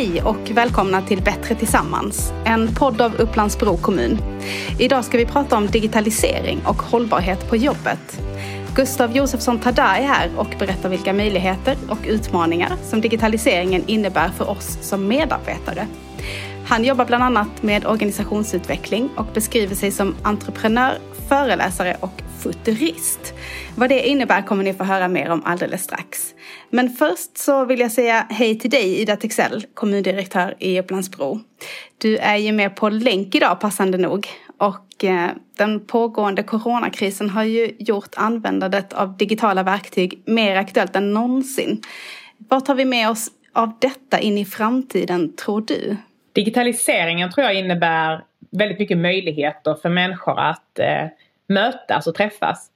Hej och välkomna till Bättre tillsammans, en podd av Upplands Bro kommun. Idag ska vi prata om digitalisering och hållbarhet på jobbet. Gustav Josefsson Tada är här och berättar vilka möjligheter och utmaningar som digitaliseringen innebär för oss som medarbetare. Han jobbar bland annat med organisationsutveckling och beskriver sig som entreprenör, föreläsare och futurist. Vad det innebär kommer ni få höra mer om alldeles strax. Men först så vill jag säga hej till dig Ida Texell, kommundirektör i Upplandsbro. Du är ju med på länk idag passande nog och eh, den pågående coronakrisen har ju gjort användandet av digitala verktyg mer aktuellt än någonsin. Vad tar vi med oss av detta in i framtiden tror du? Digitaliseringen tror jag innebär väldigt mycket möjligheter för människor att eh, mötas och träffas.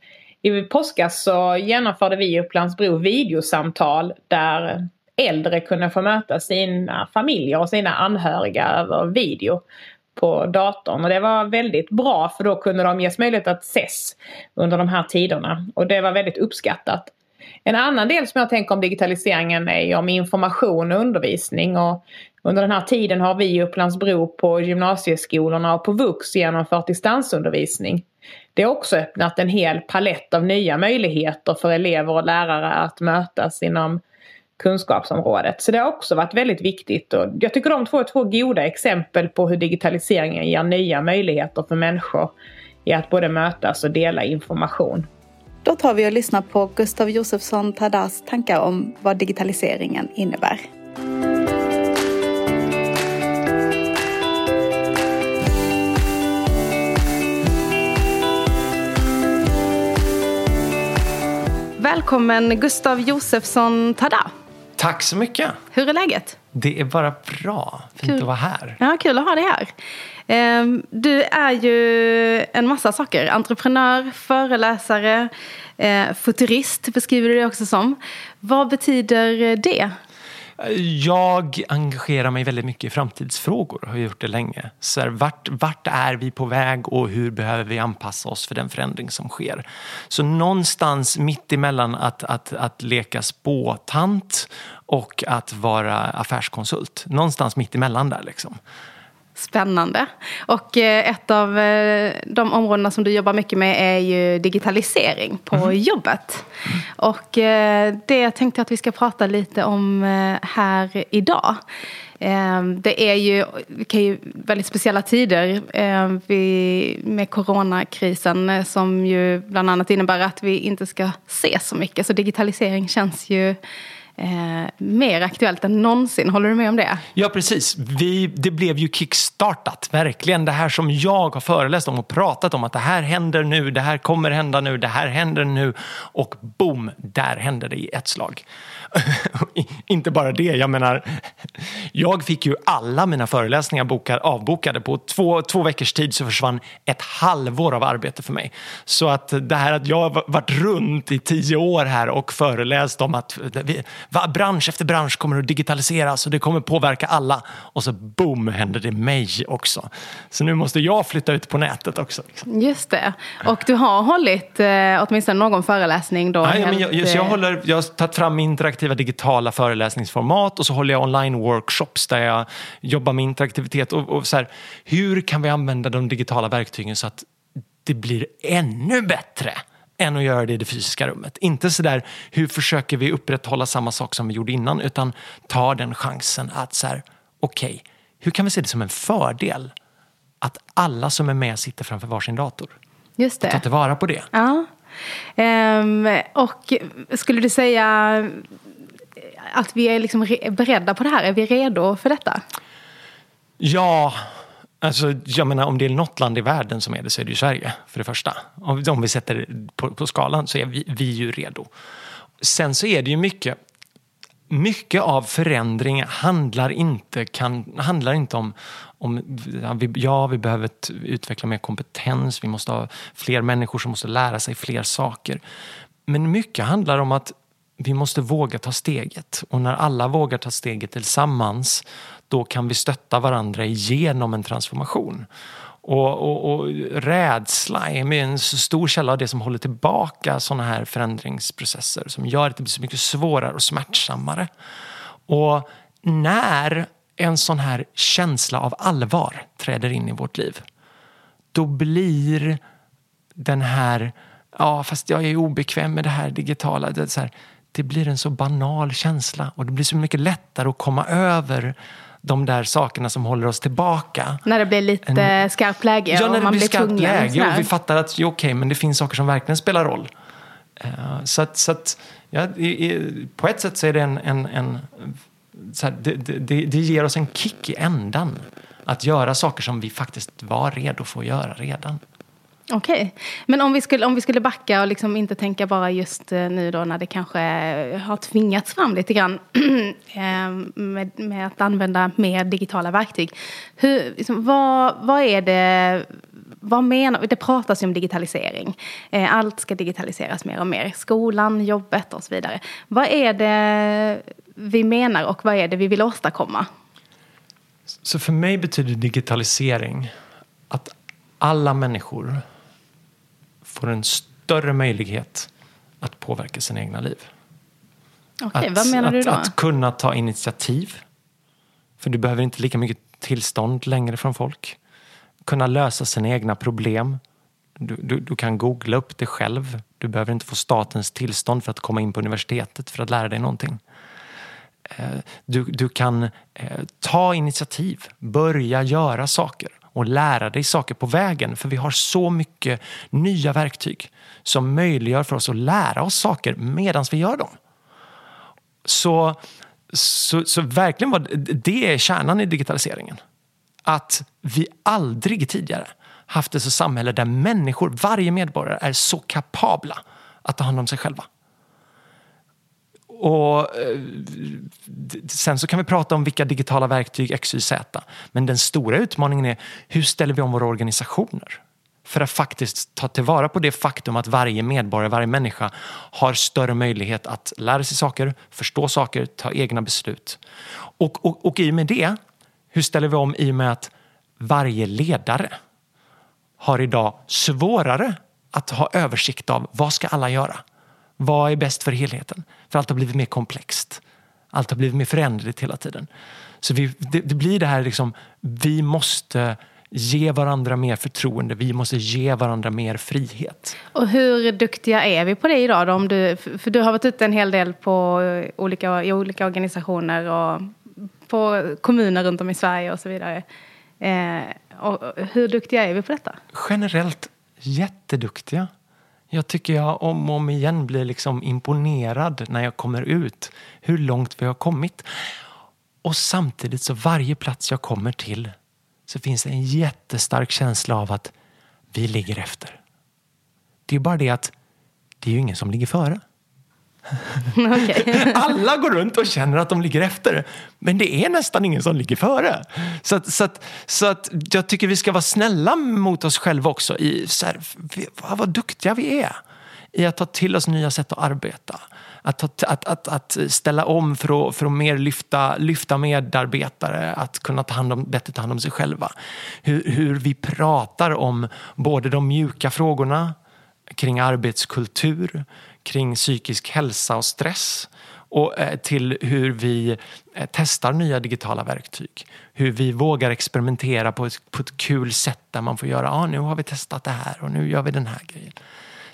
I påskas så genomförde vi i Upplandsbro videosamtal där äldre kunde få möta sina familjer och sina anhöriga över video på datorn. Och det var väldigt bra för då kunde de ges möjlighet att ses under de här tiderna. Och det var väldigt uppskattat. En annan del som jag tänker om digitaliseringen är om information och undervisning. Och under den här tiden har vi i Upplandsbro på gymnasieskolorna och på VUX genomfört distansundervisning. Det har också öppnat en hel palett av nya möjligheter för elever och lärare att mötas inom kunskapsområdet. Så det har också varit väldigt viktigt och jag tycker de två är två goda exempel på hur digitaliseringen ger nya möjligheter för människor i att både mötas och dela information. Då tar vi och lyssnar på Gustav Josefsson Tadas tankar om vad digitaliseringen innebär. Välkommen Gustav Josefsson Tada. Tack så mycket. Hur är läget? Det är bara bra. Fint kul. att vara här. Ja, kul att ha dig här. Ehm, du är ju en massa saker. Entreprenör, föreläsare, eh, futurist beskriver du dig också som. Vad betyder det? Jag engagerar mig väldigt mycket i framtidsfrågor och har gjort det länge. Så här, vart, vart är vi på väg och hur behöver vi anpassa oss för den förändring som sker? Så någonstans mitt emellan att, att, att leka spåtant och att vara affärskonsult. Någonstans mitt emellan där liksom. Spännande. Och eh, ett av eh, de områdena som du jobbar mycket med är ju digitalisering på mm. jobbet. Och eh, det tänkte jag att vi ska prata lite om här idag. Det är ju, det är ju väldigt speciella tider med coronakrisen som ju bland annat innebär att vi inte ska se så mycket. Så digitalisering känns ju eh, mer aktuellt än någonsin. Håller du med om det? Ja, precis. Vi, det blev ju kickstartat, verkligen. Det här som jag har föreläst om och pratat om att det här händer nu, det här kommer hända nu, det här händer nu och boom, där händer det i ett slag. inte bara det, jag menar, jag fick ju alla mina föreläsningar bokar, avbokade. På två, två veckors tid så försvann ett halvår av arbete för mig. Så att det här att jag har varit runt i tio år här och föreläst om att vi, bransch efter bransch kommer att digitaliseras och det kommer påverka alla. Och så boom händer det mig också. Så nu måste jag flytta ut på nätet också. Just det. Och du har hållit eh, åtminstone någon föreläsning då? Nej, men jag, jag, håller, jag har tagit fram interaktiv interaktiva digitala föreläsningsformat och så håller jag online-workshops där jag jobbar med interaktivitet. Och, och så här, hur kan vi använda de digitala verktygen så att det blir ännu bättre än att göra det i det fysiska rummet. Inte så där, hur försöker vi upprätthålla samma sak som vi gjorde innan, utan ta den chansen att så här, okej, okay, hur kan vi se det som en fördel att alla som är med sitter framför varsin dator? Just det. ta tillvara på det. Ja. Um, och skulle du säga att vi är liksom beredda på det här? Är vi redo för detta? Ja, Alltså, jag menar, om det är något land i världen som är det så är det ju Sverige, för det första. Om vi sätter på, på skalan så är vi, vi ju redo. Sen så är det ju mycket, mycket av förändring handlar inte, kan, handlar inte om, om ja vi, ja, vi behöver utveckla mer kompetens, vi måste ha fler människor som måste lära sig fler saker. Men mycket handlar om att vi måste våga ta steget. Och när alla vågar ta steget tillsammans, då kan vi stötta varandra genom en transformation. Och, och, och rädsla är en stor källa av det som håller tillbaka sådana här förändringsprocesser som gör att det blir så mycket svårare och smärtsammare. Och när en sån här känsla av allvar träder in i vårt liv, då blir den här, ja fast jag är obekväm med det här digitala, det, så här, det blir en så banal känsla och det blir så mycket lättare att komma över de där sakerna som håller oss tillbaka. När det blir lite en, skarpt läge ja, när det blir skarpt läge och vi fattar att jo, okay, men det finns saker som verkligen spelar roll. Uh, så att, så att ja, i, i, på ett sätt så är det en, en, en så här, det, det, det, ger oss en kick i ändan. Att göra saker som vi faktiskt var redo för att göra redan. Okej, okay. men om vi, skulle, om vi skulle backa och liksom inte tänka bara just eh, nu då när det kanske eh, har tvingats fram lite grann ehm, med, med, att använda mer digitala verktyg. Hur, liksom, vad, vad är det, vad menar, det pratas ju om digitalisering. Eh, allt ska digitaliseras mer och mer. Skolan, jobbet och så vidare. Vad är det vi menar och vad är det vi vill åstadkomma? Så för mig betyder digitalisering att alla människor får en större möjlighet att påverka sina egna liv. Okej, vad menar att, du då? Att kunna ta initiativ. För du behöver inte lika mycket tillstånd längre från folk. Kunna lösa sina egna problem. Du, du, du, kan googla upp det själv. Du behöver inte få statens tillstånd för att komma in på universitetet för att lära dig någonting. Eh, du, du kan eh, ta initiativ, börja göra saker och lära dig saker på vägen. För vi har så mycket nya verktyg som möjliggör för oss att lära oss saker medan vi gör dem. Så, så, så verkligen var det är kärnan i digitaliseringen. Att vi aldrig tidigare haft ett samhälle där människor, varje medborgare, är så kapabla att ta hand om sig själva. Och eh, sen så kan vi prata om vilka digitala verktyg XYZ. Men den stora utmaningen är hur ställer vi om våra organisationer? För att faktiskt ta tillvara på det faktum att varje medborgare, varje människa har större möjlighet att lära sig saker, förstå saker, ta egna beslut. Och, och, och i och med det, hur ställer vi om i och med att varje ledare har idag svårare att ha översikt av vad ska alla göra? Vad är bäst för helheten? För allt har blivit mer komplext. Allt har blivit mer föränderligt hela tiden. Så vi, det, det, blir det här liksom, vi måste ge varandra mer förtroende, vi måste ge varandra mer frihet. Och hur duktiga är vi på det idag? Då? Om du, för du har varit ute en hel del på olika, i olika organisationer och på kommuner runt om i Sverige och så vidare. Eh, och hur duktiga är vi på detta? Generellt jätteduktiga. Jag tycker jag om och om igen blir liksom imponerad när jag kommer ut hur långt vi har kommit. Och samtidigt så varje plats jag kommer till så finns det en jättestark känsla av att vi ligger efter. Det är bara det att det är ju ingen som ligger före. Okay. Alla går runt och känner att de ligger efter. Men det är nästan ingen som ligger före. Så, att, så, att, så att jag tycker vi ska vara snälla mot oss själva också. I, så här, vad duktiga vi är i att ta till oss nya sätt att arbeta. Att, att, att, att ställa om för att, för att mer lyfta, lyfta medarbetare, att kunna ta hand om, bättre ta hand om sig själva. Hur, hur vi pratar om både de mjuka frågorna kring arbetskultur, kring psykisk hälsa och stress och eh, till hur vi eh, testar nya digitala verktyg. Hur vi vågar experimentera på ett, på ett kul sätt där man får göra, ah, nu har vi testat det här och nu gör vi den här grejen.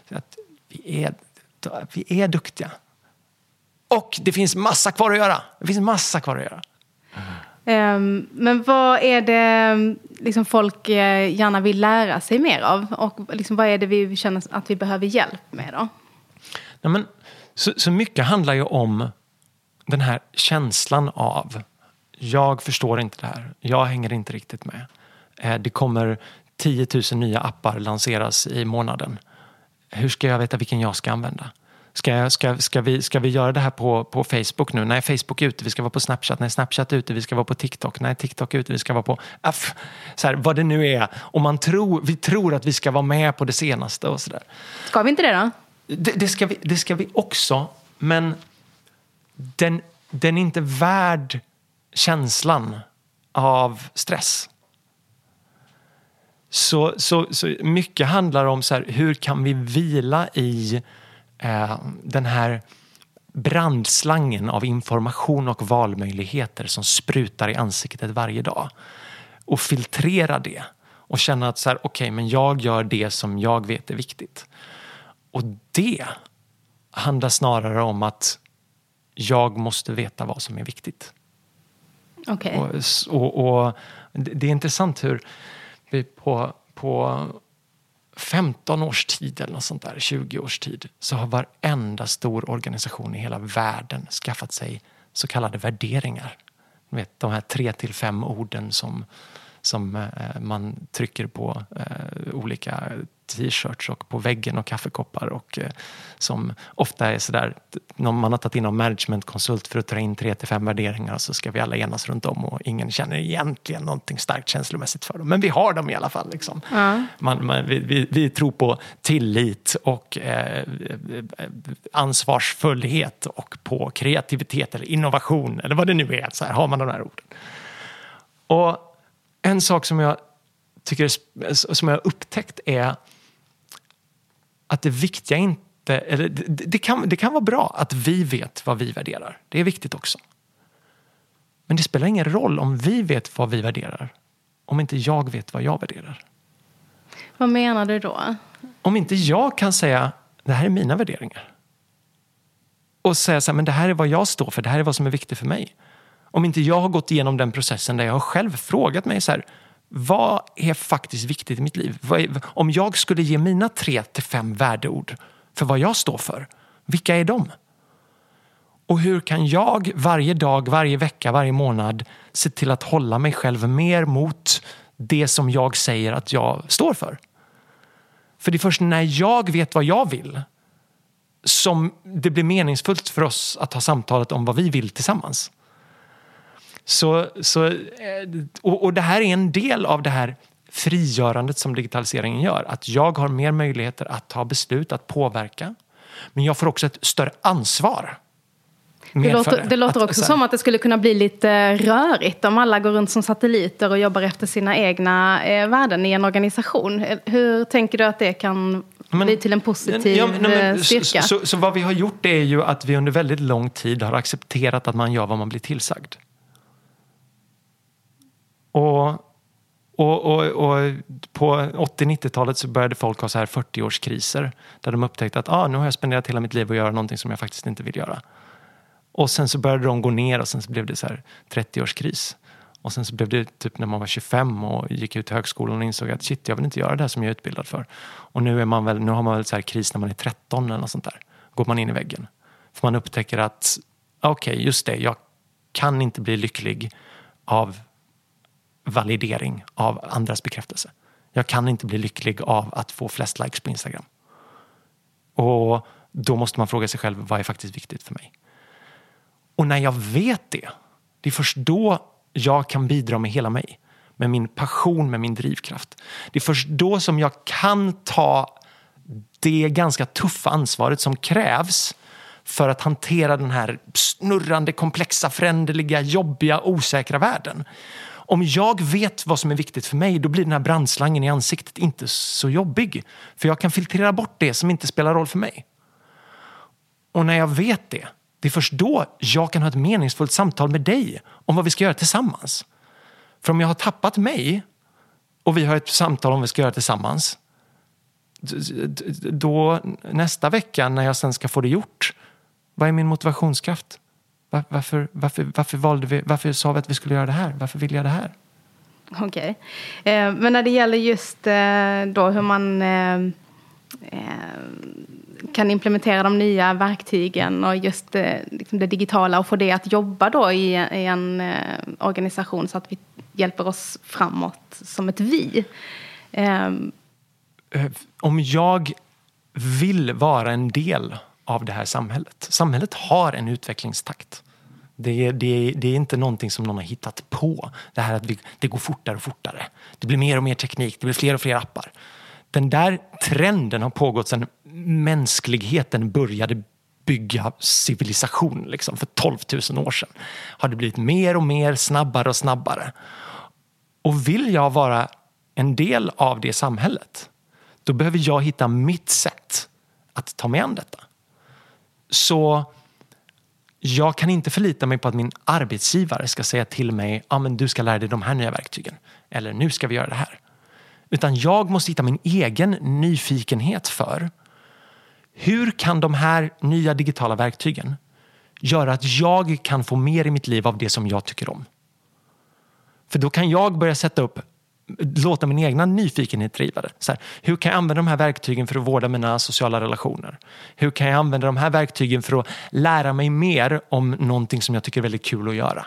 Så att vi, är, vi är duktiga. Och det finns massa kvar att göra. Det finns massa kvar att göra. Um, men vad är det ehm, liksom folk eh, gärna vill lära sig mer av? Och liksom, vad är det vi känner att vi behöver hjälp med då? Nej, men, så, så mycket handlar ju om den här känslan av jag förstår inte det här, jag hänger inte riktigt med. Eh, det kommer 10 000 nya appar lanseras i månaden. Hur ska jag veta vilken jag ska använda? Ska, jag, ska, ska, vi, ska vi göra det här på, på Facebook nu? Nej, Facebook är ute, vi ska vara på Snapchat. Nej, Snapchat är ute, vi ska vara på TikTok. Nej, TikTok är ute, vi ska vara på... Ah, Aff, så här, vad det nu är. Och man tror, vi tror att vi ska vara med på det senaste och sådär. Ska vi inte det då? Det, det, ska vi, det ska vi också, men den, den är inte värd känslan av stress. Så, så, så mycket handlar om så här, hur kan vi vila i eh, den här brandslangen av information och valmöjligheter som sprutar i ansiktet varje dag. Och filtrera det och känna att så här, okay, men jag gör det som jag vet är viktigt. Och det handlar snarare om att jag måste veta vad som är viktigt. Okay. Och, och, och, det är intressant hur vi på, på 15 års tid eller något sånt där, 20 års tid, så har varenda stor organisation i hela världen skaffat sig så kallade värderingar. Du vet, de här tre till fem orden som, som eh, man trycker på eh, olika t-shirts och på väggen och kaffekoppar och eh, som ofta är sådär, man har tagit in en managementkonsult för att ta in tre till fem värderingar och så ska vi alla enas runt om och ingen känner egentligen någonting starkt känslomässigt för dem. Men vi har dem i alla fall. Liksom. Ja. Man, man, vi, vi, vi, tror på tillit och eh, ansvarsfullhet och på kreativitet eller innovation eller vad det nu är. Så här har man de här orden. Och en sak som jag tycker som jag har upptäckt är att det viktiga inte... Eller det, det, kan, det kan vara bra att vi vet vad vi värderar. Det är viktigt också. Men det spelar ingen roll om vi vet vad vi värderar om inte jag vet vad jag värderar. Vad menar du då? Om inte jag kan säga det här är mina värderingar och säga så här, men det här är vad jag står för, det här är vad som är viktigt för mig. Om inte jag har gått igenom den processen där jag har själv frågat mig så här, vad är faktiskt viktigt i mitt liv? Om jag skulle ge mina tre till fem värdeord för vad jag står för, vilka är de? Och hur kan jag varje dag, varje vecka, varje månad se till att hålla mig själv mer mot det som jag säger att jag står för? För det är först när jag vet vad jag vill som det blir meningsfullt för oss att ha samtalet om vad vi vill tillsammans. Så, så, eh, och, och det här är en del av det här frigörandet som digitaliseringen gör. Att jag har mer möjligheter att ta beslut, att påverka. Men jag får också ett större ansvar. Det låter, det låter, också att, som att det skulle kunna bli lite rörigt om alla går runt som satelliter och jobbar efter sina egna eh, värden i en organisation. Hur tänker du att det kan men, bli till en positiv ja, men, men, eh, styrka? Så, så, så, vad vi har gjort är ju att vi under väldigt lång tid har accepterat att man gör vad man blir tillsagd. Och, och, och, och på 80-90-talet så började folk ha så här 40-årskriser där de upptäckte att ah, nu har jag spenderat hela mitt liv att göra någonting som jag faktiskt inte vill göra. Och sen så började de gå ner och sen så blev det så här 30-årskris. Och sen så blev det typ när man var 25 och gick ut högskolan och insåg att shit, jag vill inte göra det här som jag är utbildad för. Och nu, är man väl, nu har man väl så här kris när man är 13 eller något sånt där. Går man in i väggen. För man upptäcker att okej, okay, just det, jag kan inte bli lycklig av validering av andras bekräftelse. Jag kan inte bli lycklig av att få flest likes på Instagram. Och då måste man fråga sig själv, vad är faktiskt viktigt för mig? Och när jag vet det, det är först då jag kan bidra med hela mig. Med min passion, med min drivkraft. Det är först då som jag kan ta det ganska tuffa ansvaret som krävs för att hantera den här snurrande, komplexa, föränderliga, jobbiga, osäkra världen. Om jag vet vad som är viktigt för mig då blir den här brandslangen i ansiktet inte så jobbig. För jag kan filtrera bort det som inte spelar roll för mig. Och när jag vet det, det är först då jag kan ha ett meningsfullt samtal med dig om vad vi ska göra tillsammans. För om jag har tappat mig och vi har ett samtal om vad vi ska göra tillsammans då nästa vecka när jag sen ska få det gjort, vad är min motivationskraft? Varför, varför, varför, valde vi, varför sa vi att vi skulle göra det här? Varför vill jag det här? Okej. Okay. Eh, men när det gäller just eh, då hur man eh, eh kan implementera de nya verktygen och just eh, liksom det digitala och få det att jobba då i, i en eh, organisation så att vi hjälper oss framåt som ett vi. Om jag vill vara en del av det här samhället. Samhället har en utvecklingstakt. Det är, det, det är, inte någonting som någon har hittat på. Det här att vi, det går fortare och fortare. Det blir mer och mer teknik, det blir fler och fler appar. Den där trenden har pågått sedan mänskligheten började bygga civilisation liksom, för 12 000 år sedan. Har det blivit mer och mer, snabbare och snabbare. Och vill jag vara en del av det samhället då behöver jag hitta mitt sätt att ta mig an detta. Så jag kan inte förlita mig på att min arbetsgivare ska säga till mig ah, men du ska lära dig de här nya verktygen. Eller nu ska vi göra det här. Utan jag måste hitta min egen nyfikenhet för hur kan de här nya digitala verktygen göra att jag kan få mer i mitt liv av det som jag tycker om. För då kan jag börja sätta upp låta min egna nyfikenhet driva det. Så här, hur kan jag använda de här verktygen för att vårda mina sociala relationer? Hur kan jag använda de här verktygen för att lära mig mer om någonting som jag tycker är väldigt kul att göra?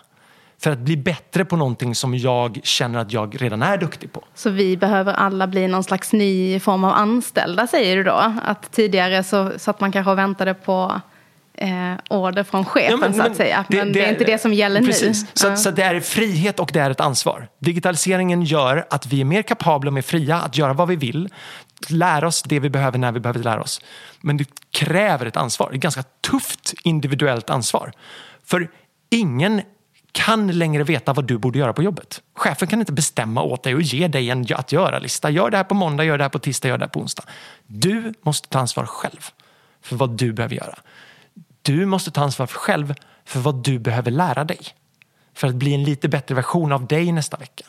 För att bli bättre på någonting som jag känner att jag redan är duktig på. Så vi behöver alla bli någon slags ny form av anställda säger du då? Att tidigare så satt man kanske och väntade på eh, order från chefen ja, men, så att säga. Men det, det, det, är inte det som gäller precis. nu. Så, ja. så det är frihet och det är ett ansvar. Digitaliseringen gör att vi är mer kapabla och mer fria att göra vad vi vill. Lära oss det vi behöver när vi behöver lära oss. Men det kräver ett ansvar. Ett ganska tufft individuellt ansvar. För ingen kan längre veta vad du borde göra på jobbet. Chefen kan inte bestämma åt dig och ge dig en att göra-lista. Gör det här på måndag, gör det här på tisdag, gör det här på onsdag. Du måste ta ansvar själv för vad du behöver göra. Du måste ta ansvar för själv för vad du behöver lära dig. För att bli en lite bättre version av dig nästa vecka.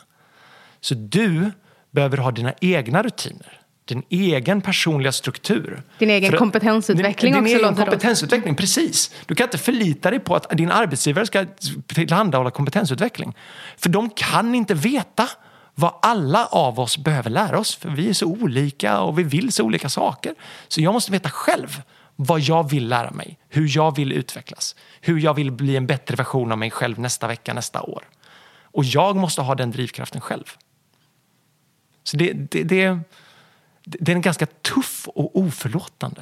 Så du behöver ha dina egna rutiner. Din egen personliga struktur. Din egen för, kompetensutveckling din, din också. Din egen kompetensutveckling, då. precis. Du kan inte förlita dig på att din arbetsgivare ska tillhandahålla kompetensutveckling. För de kan inte veta vad alla av oss behöver lära oss. För vi är så olika och vi vill så olika saker. Så jag måste veta själv vad jag vill lära mig, hur jag vill utvecklas, hur jag vill bli en bättre version av mig själv nästa vecka, nästa år. Och jag måste ha den drivkraften själv. Så det, det, det, det är ganska tuff och oförlåtande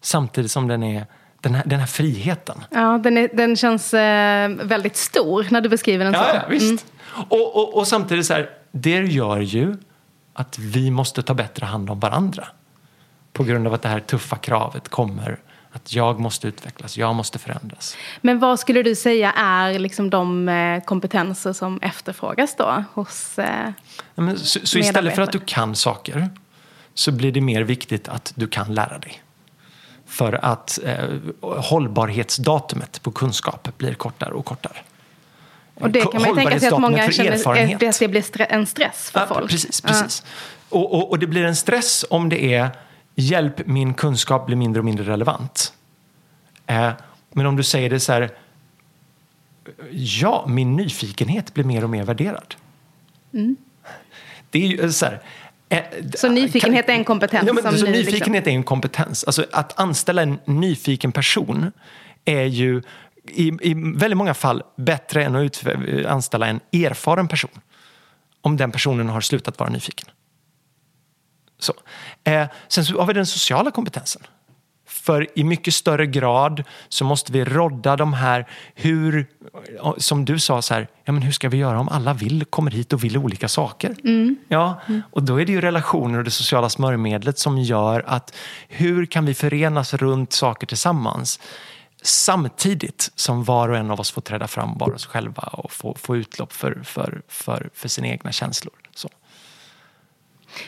samtidigt som den är den här, den här friheten. Ja, den, är, den känns eh, väldigt stor när du beskriver den så. Ja, ja visst. Mm. Och, och, och samtidigt så här, det gör ju att vi måste ta bättre hand om varandra på grund av att det här tuffa kravet kommer. Att jag måste utvecklas, jag måste förändras. Men vad skulle du säga är liksom de eh, kompetenser som efterfrågas då hos eh, men, så, så istället för att du kan saker så blir det mer viktigt att du kan lära dig. För att eh, hållbarhetsdatumet på kunskap blir kortare och kortare. Och det kan man ju tänka sig att många känner att det blir en stress för ja, folk. Precis, precis. Ja. Och, och, och, det blir en stress om det är hjälp min kunskap blir mindre och mindre relevant. Eh, men om du säger det så här, ja, min nyfikenhet blir mer och mer värderad. Mm. Det är ju så här, eh, så nyfikenhet är en kompetens? Ja, men, så nyfikenhet liksom. är en kompetens. Alltså, att anställa en nyfiken person är ju i, i väldigt många fall bättre än att anställa en erfaren person. Om den personen har slutat vara nyfiken. Så. Eh, sen så har vi den sociala kompetensen. För i mycket större grad så måste vi rodda de här, hur, som du sa, så här, ja, men hur ska vi göra om alla vill, kommer hit och vill olika saker? Mm. Ja, och då är det ju relationer och det sociala smörjmedlet som gör att hur kan vi förenas runt saker tillsammans? Samtidigt som var och en av oss får träda fram vara oss själva och få, få utlopp för, för, för, för sina egna känslor.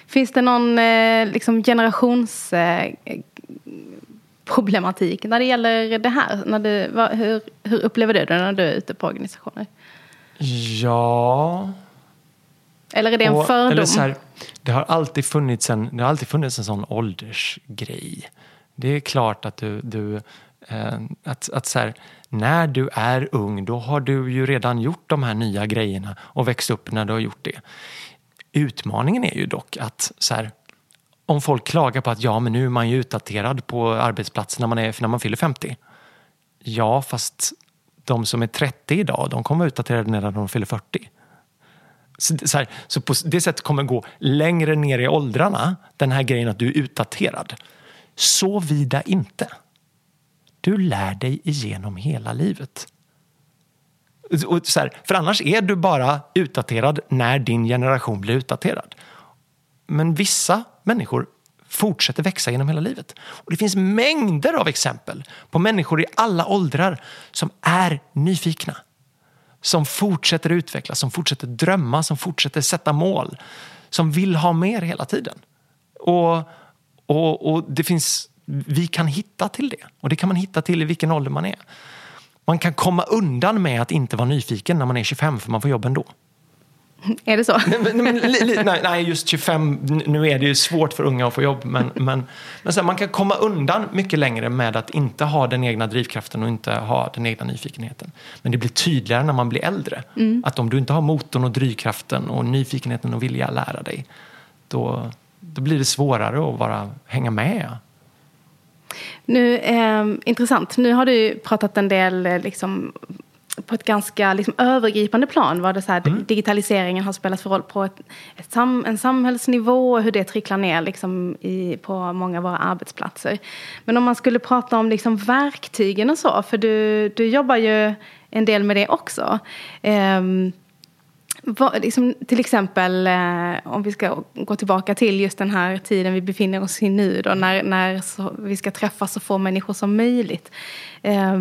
Finns det någon eh, liksom generationsproblematik eh, när det gäller det här? När du, vad, hur, hur upplever du det när du är ute på organisationer? Ja... Eller är det en och, fördom? Här, det, har alltid funnits en, det har alltid funnits en sån åldersgrej. Det är klart att du... du eh, att, att så här, när du är ung då har du ju redan gjort de här nya grejerna och växt upp när du har gjort det. Utmaningen är ju dock att så här, om folk klagar på att ja, men nu är man ju utdaterad på arbetsplatsen när man, är, när man fyller 50. Ja, fast de som är 30 idag, de kommer vara utdaterade när de fyller 40. Så, så, här, så på det sättet kommer det gå längre ner i åldrarna, den här grejen att du är utdaterad. Såvida inte. Du lär dig igenom hela livet. Och så här, för annars är du bara utdaterad när din generation blir utdaterad. Men vissa människor fortsätter växa genom hela livet. Och det finns mängder av exempel på människor i alla åldrar som är nyfikna. Som fortsätter utvecklas, som fortsätter drömma, som fortsätter sätta mål. Som vill ha mer hela tiden. Och, och, och det finns, vi kan hitta till det. Och det kan man hitta till i vilken ålder man är. Man kan komma undan med att inte vara nyfiken när man är 25 för man får jobb ändå. Är det så? Nej, men, li, nej, nej, just 25, nu är det ju svårt för unga att få jobb. Men, men, men så här, man kan komma undan mycket längre med att inte ha den egna drivkraften och inte ha den egna nyfikenheten. Men det blir tydligare när man blir äldre. Mm. Att om du inte har motorn och drivkraften och nyfikenheten och vilja lära dig. Då, då blir det svårare att bara hänga med. Nu, eh, intressant. Nu har du pratat en del eh, liksom, på ett ganska liksom, övergripande plan vad det så här, mm. digitaliseringen har spelat för roll på ett, ett sam, en samhällsnivå och hur det tricklar ner liksom, i, på många av våra arbetsplatser. Men om man skulle prata om liksom, verktygen och så, för du, du jobbar ju en del med det också. Um, vad, liksom, till exempel eh, om vi ska gå tillbaka till just den här tiden vi befinner oss i nu då, när, när så, vi ska träffa så få människor som möjligt. Eh,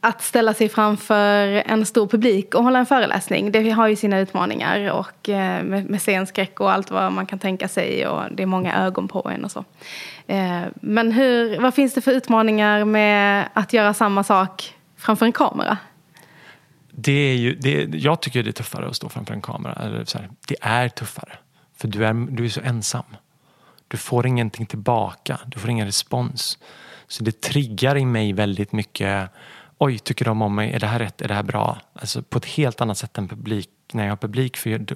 att ställa sig framför en stor publik och hålla en föreläsning, det har ju sina utmaningar och eh, med, med scenskräck och allt vad man kan tänka sig och det är många ögon på en och så. Eh, men hur, vad finns det för utmaningar med att göra samma sak framför en kamera? Det är ju, det, jag tycker det är tuffare att stå framför en kamera. Eller så här, det är tuffare, för du är, du är så ensam. Du får ingenting tillbaka, du får ingen respons. Så det triggar i mig väldigt mycket oj, tycker de om mig? Är det här rätt? Är det här bra? Alltså på ett helt annat sätt än publik, när jag har publik. För jag,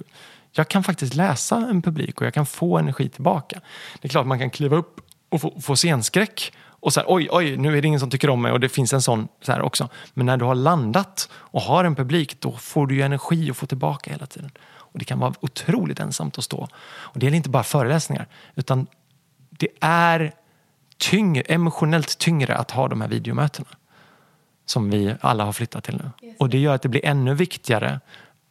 jag kan faktiskt läsa en publik och jag kan få energi tillbaka. Det är klart man kan kliva upp och få, få scenskräck och så här, oj, oj, nu är det ingen som tycker om mig och det finns en sån så här också. Men när du har landat och har en publik, då får du ju energi att få tillbaka hela tiden. Och det kan vara otroligt ensamt att stå. Och det är inte bara föreläsningar, utan det är tyngre, emotionellt tyngre att ha de här videomötena som vi alla har flyttat till nu. Och det gör att det blir ännu viktigare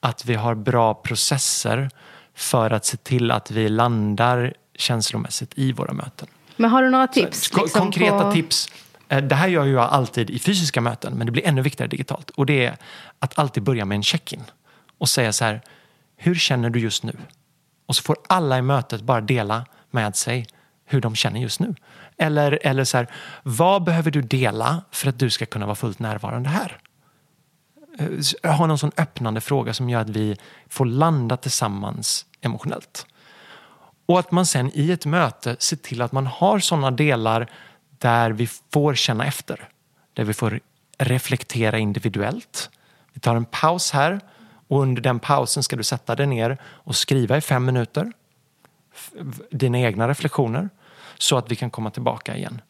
att vi har bra processer för att se till att vi landar känslomässigt i våra möten. Men har du några tips? Så, liksom konkreta på... tips. Eh, det här gör jag alltid i fysiska möten, men det blir ännu viktigare digitalt. Och det är att alltid börja med en check-in och säga så här, hur känner du just nu? Och så får alla i mötet bara dela med sig hur de känner just nu. Eller, eller så här, vad behöver du dela för att du ska kunna vara fullt närvarande här? Eh, ha någon sån öppnande fråga som gör att vi får landa tillsammans emotionellt. Och att man sen i ett möte ser till att man har sådana delar där vi får känna efter. Där vi får reflektera individuellt. Vi tar en paus här och under den pausen ska du sätta dig ner och skriva i fem minuter dina egna reflektioner så att vi kan komma tillbaka igen.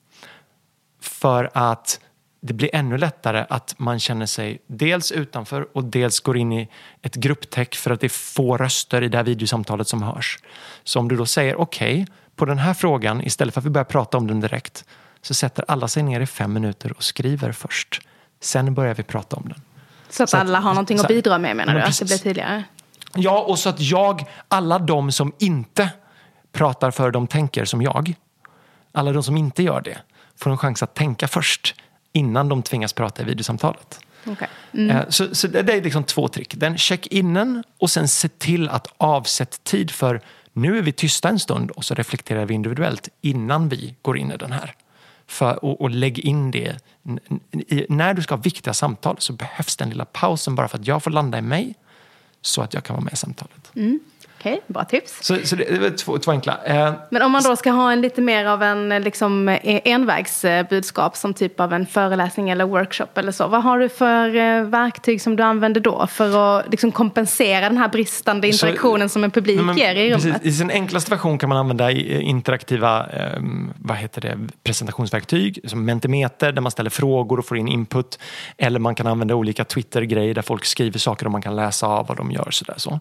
För att det blir ännu lättare att man känner sig dels utanför och dels går in i ett grupptäck för att det är få röster i det här videosamtalet som hörs. Så om du då säger okej, okay, på den här frågan, istället för att vi börjar prata om den direkt, så sätter alla sig ner i fem minuter och skriver först. Sen börjar vi prata om den. Så att, så att alla har någonting att bidra med menar du? Att det blir tydligare? Ja, och så att jag, alla de som inte pratar för de tänker som jag, alla de som inte gör det får en chans att tänka först innan de tvingas prata i videosamtalet. Okay. Mm. Eh, så, så, det är liksom två trick. Den check-innen och sen se till att avsätta tid för nu är vi tysta en stund och så reflekterar vi individuellt innan vi går in i den här. För, och, och lägg in det. När du ska ha viktiga samtal så behövs den lilla pausen bara för att jag får landa i mig så att jag kan vara med i samtalet. Mm. Okej, okay, bra tips. Så, så det, är två, två enkla. Eh, Men om man då ska ha en lite mer av en liksom, e- envägsbudskap som typ av en föreläsning eller workshop eller så. Vad har du för eh, verktyg som du använder då för att liksom, kompensera den här bristande interaktionen så, som en publik men, ger i rummet? Precis, I sin enklaste version kan man använda eh, interaktiva eh, vad heter det, presentationsverktyg som Mentimeter där man ställer frågor och får in input. Eller man kan använda olika Twitter-grejer där folk skriver saker och man kan läsa av vad de gör. Så där, så.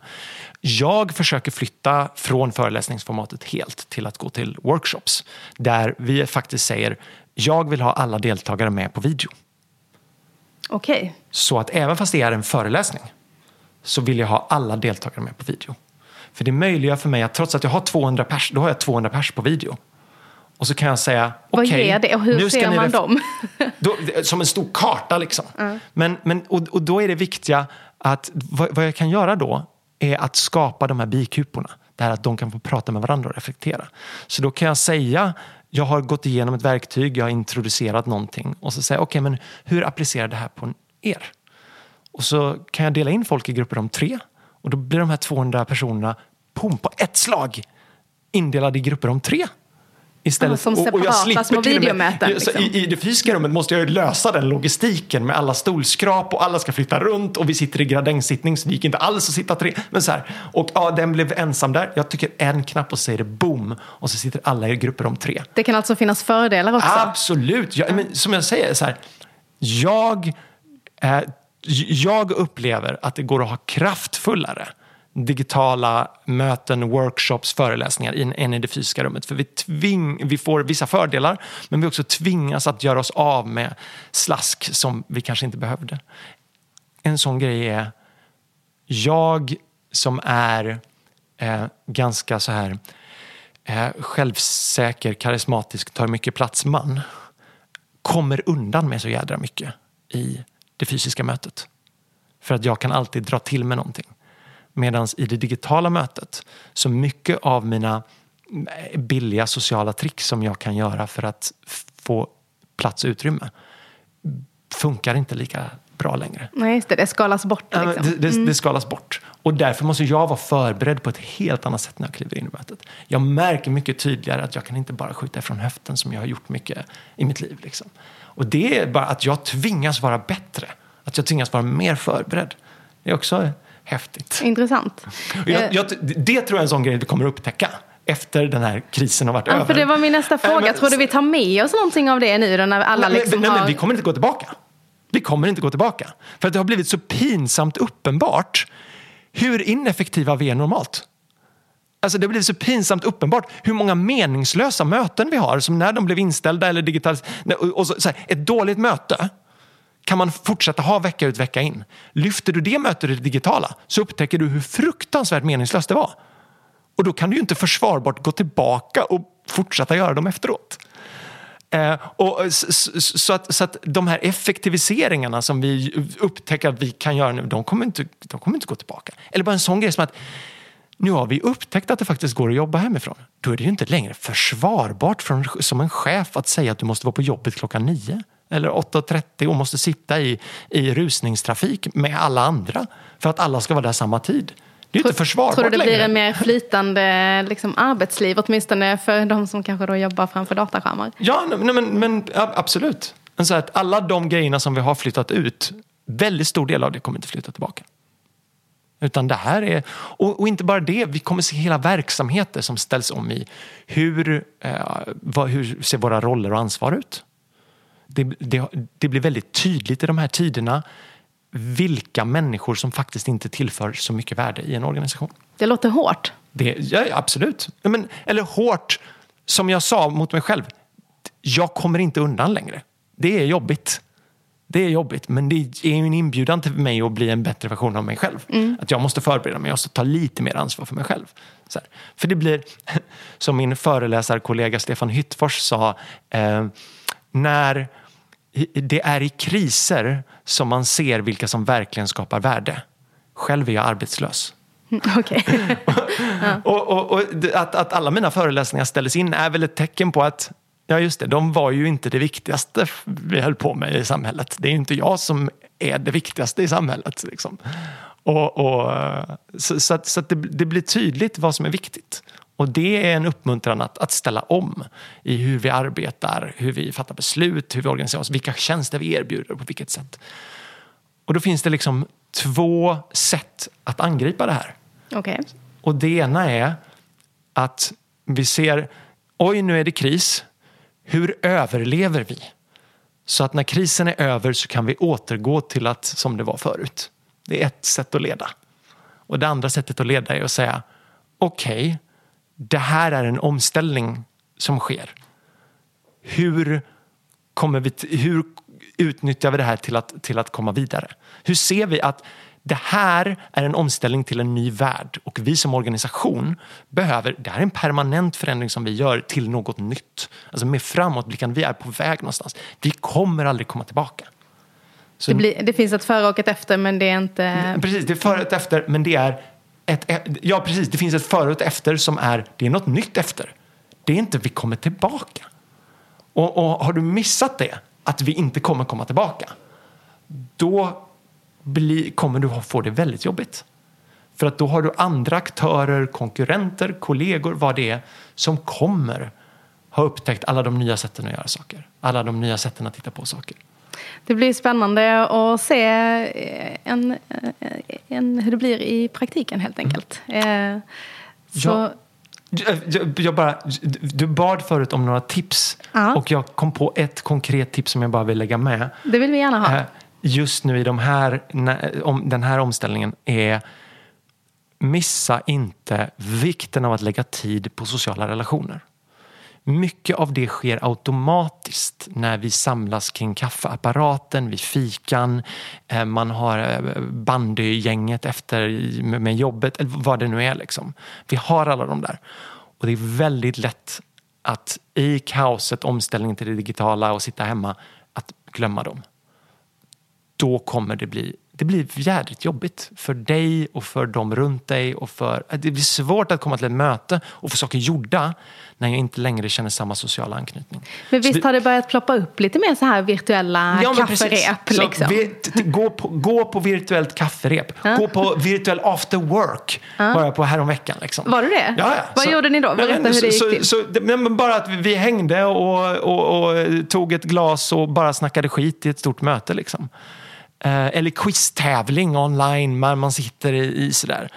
Jag försöker flytta från föreläsningsformatet helt till att gå till workshops där vi faktiskt säger jag vill ha alla deltagare med på video. Okej. Okay. Så att även fast det är en föreläsning så vill jag ha alla deltagare med på video. För det möjliggör för mig att trots att jag har 200 pers, då har jag 200 pers på video. Och så kan jag säga, okej. Okay, och hur ser man dem? då, som en stor karta liksom. Mm. Men, men, och, och då är det viktiga att vad, vad jag kan göra då är att skapa de här bikuporna. Det här att de kan få prata med varandra och reflektera. Så då kan jag säga jag har gått igenom ett verktyg, jag har introducerat någonting och så säger jag, okej okay, men hur applicerar det här på er? Och så kan jag dela in folk i grupper om tre och då blir de här 200 personerna pum, på ett slag indelade i grupper om tre. Istället, som separata och jag slipper små videomöten. Liksom. I, I det fysiska rummet måste jag lösa den logistiken med alla stolskrap och alla ska flytta runt och vi sitter i gradängsittning så det gick inte alls att sitta tre. Men så här, och ja, den blev ensam där. Jag tycker en knapp och säger det boom och så sitter alla i grupper om tre. Det kan alltså finnas fördelar också? Absolut. Jag, men, som jag säger, så här, jag, eh, jag upplever att det går att ha kraftfullare digitala möten, workshops, föreläsningar än i det fysiska rummet. För vi, tving, vi får vissa fördelar men vi också tvingas att göra oss av med slask som vi kanske inte behövde. En sån grej är jag som är eh, ganska så här eh, självsäker, karismatisk, tar mycket plats man kommer undan med så jädra mycket i det fysiska mötet. För att jag kan alltid dra till med någonting. Medan i det digitala mötet, så mycket av mina billiga sociala trick som jag kan göra för att få plats och utrymme funkar inte lika bra längre. Nej, just det. Det skalas bort. Liksom. Det, det, mm. det, skalas bort. Och därför måste jag vara förberedd på ett helt annat sätt när jag kliver in i mötet. Jag märker mycket tydligare att jag kan inte bara skjuta ifrån höften som jag har gjort mycket i mitt liv. Liksom. Och det är bara att jag tvingas vara bättre. Att jag tvingas vara mer förberedd. Det är också häftigt. Intressant. Jag, eh. jag, det tror jag är en sån grej vi kommer att upptäcka efter den här krisen har varit ja, över. För det var min nästa fråga. Äh, Tror du vi tar med oss någonting av det nu då när alla nej, liksom nej, har... men vi kommer inte gå tillbaka. Vi kommer inte gå tillbaka. För att det har blivit så pinsamt uppenbart hur ineffektiva vi är normalt. Alltså det har blivit så pinsamt uppenbart hur många meningslösa möten vi har som när de blev inställda eller digitaliserade. Ett dåligt möte kan man fortsätta ha vecka ut vecka in. Lyfter du det mötet i det digitala så upptäcker du hur fruktansvärt meningslöst det var. Och då kan du ju inte försvarbart gå tillbaka och fortsätta göra dem efteråt. Eh, och, så, så, att, så att de här effektiviseringarna som vi upptäcker att vi kan göra nu, de kommer inte, de kommer inte gå tillbaka. Eller bara en sån grej som att nu har vi upptäckt att det faktiskt går att jobba hemifrån. Då är det ju inte längre försvarbart från, som en chef att säga att du måste vara på jobbet klockan nio eller 8.30 och måste sitta i, i rusningstrafik med alla andra för att alla ska vara där samma tid. Det är tror, inte försvarbart Tror du det blir en mer flytande liksom, arbetsliv, åtminstone för de som kanske då jobbar framför dataskärmar? Ja, nej, men, men absolut. Så att alla de grejerna som vi har flyttat ut, väldigt stor del av det kommer inte flytta tillbaka. Utan det här är, och, och, inte bara det, vi kommer se hela verksamheter som ställs om i hur, eh, vad, hur ser våra roller och ansvar ut? Det, det, det blir väldigt tydligt i de här tiderna vilka människor som faktiskt inte tillför så mycket värde i en organisation. Det låter hårt. Det, ja, absolut. Men, eller hårt, som jag sa mot mig själv. Jag kommer inte undan längre. Det är jobbigt. Det är jobbigt, men det är en inbjudan till mig att bli en bättre version av mig själv. Mm. Att jag måste förbereda mig, jag måste ta lite mer ansvar för mig själv. För det blir, som min föreläsarkollega Stefan Hyttfors sa, eh, när det är i kriser som man ser vilka som verkligen skapar värde. Själv är jag arbetslös. Okay. ja. och, och, och att, att, alla mina föreläsningar ställdes in är väl ett tecken på att ja just det, de var ju inte det viktigaste vi höll på med i samhället. Det är ju inte jag som är det viktigaste i samhället. Liksom. Och, och, så, så, att, så att det, det, blir tydligt vad som är viktigt. Och det är en uppmuntran att, att ställa om i hur vi arbetar, hur vi fattar beslut, hur vi organiserar oss, vilka tjänster vi erbjuder och på vilket sätt. Och då finns det liksom två sätt att angripa det här. Okay. Och det ena är att vi ser, oj nu är det kris, hur överlever vi? Så att när krisen är över så kan vi återgå till att som det var förut. Det är ett sätt att leda. Och det andra sättet att leda är att säga okej, okay, det här är en omställning som sker. Hur, kommer vi, hur utnyttjar vi det här till att, till att komma vidare? Hur ser vi att det här är en omställning till en ny värld och vi som organisation behöver, det här är en permanent förändring som vi gör till något nytt. Alltså mer framåtblickande, vi är på väg någonstans. Vi kommer aldrig komma tillbaka. Så, det, blir, det finns ett före och ett efter men det är inte... Precis, det är före och ett efter men det är ett, ja, precis. Det finns ett före och ett efter som är, det är något nytt efter. Det är inte vi kommer tillbaka. Och, och har du missat det, att vi inte kommer komma tillbaka, då bli, kommer du få det väldigt jobbigt. För att då har du andra aktörer, konkurrenter, kollegor, vad det är, som kommer ha upptäckt alla de nya sätten att göra saker. Alla de nya sätten att titta på saker. Det blir spännande att se eh, en, eh, en, hur det blir i praktiken helt enkelt. Mm. Så... Ja. Jag, jag, bara, du bad förut om några tips ja. och jag kom på ett konkret tips som jag bara vill lägga med. Det vill vi gärna ha. Just nu i de här, om, den här omställningen är missa inte vikten av att lägga tid på sociala relationer. Mycket av det sker automatiskt när vi samlas kring kaffeapparaten, vid fikan, eh, man har eh, bandygänget efter med jobbet, eller vad det nu är. Liksom. Vi har alla de där. Och det är väldigt lätt att i kaoset, omställningen till det digitala och sitta hemma, att glömma dem. Då kommer det bli det blir jädrigt jobbigt för dig och för dem runt dig. Och för, det blir svårt att komma till ett möte och få saker gjorda när jag inte längre känner samma sociala anknytning. Men visst det, har det börjat ploppa upp lite mer så här virtuella ja, kafferep? Liksom. Vi, gå, på, gå på virtuellt kafferep. Ja. Gå på virtuell after work ja. var jag på häromveckan. Liksom. Var du det? Ja, ja. Vad så, gjorde ni då? Berätta men, hur det gick så, till. Så, men bara att vi hängde och, och, och, tog ett glas och bara snackade skit i ett stort möte. Liksom. Eh, eller quiztävling online, man, man sitter i, i sådär.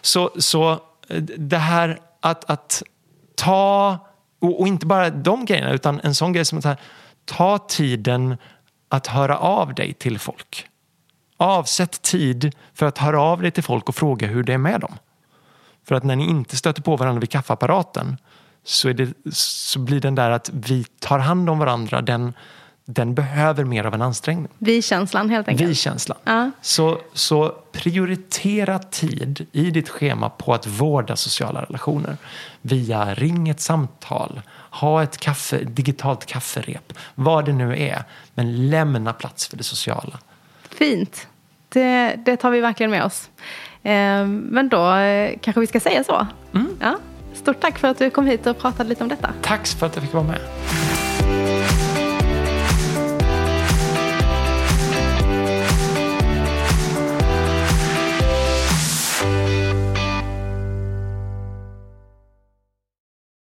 Så, så eh, det här att, att ta, och, och, inte bara de grejerna, utan en sån grej som att här, ta tiden att höra av dig till folk. Avsätt tid för att höra av dig till folk och fråga hur det är med dem. För att när ni inte stöter på varandra vid kaffeapparaten så, det, så blir den där att vi tar hand om varandra, den, den behöver mer av en ansträngning. Vi-känslan helt enkelt. Vi-känslan. Ja. Så, så prioritera tid i ditt schema på att vårda sociala relationer. Via ring ett samtal, ha ett kaffe, digitalt kafferep, vad det nu är. Men lämna plats för det sociala. Fint. Det, det tar vi verkligen med oss. Eh, men då eh, kanske vi ska säga så. Mm. Ja. Stort tack för att du kom hit och pratade lite om detta. Tack för att jag fick vara med.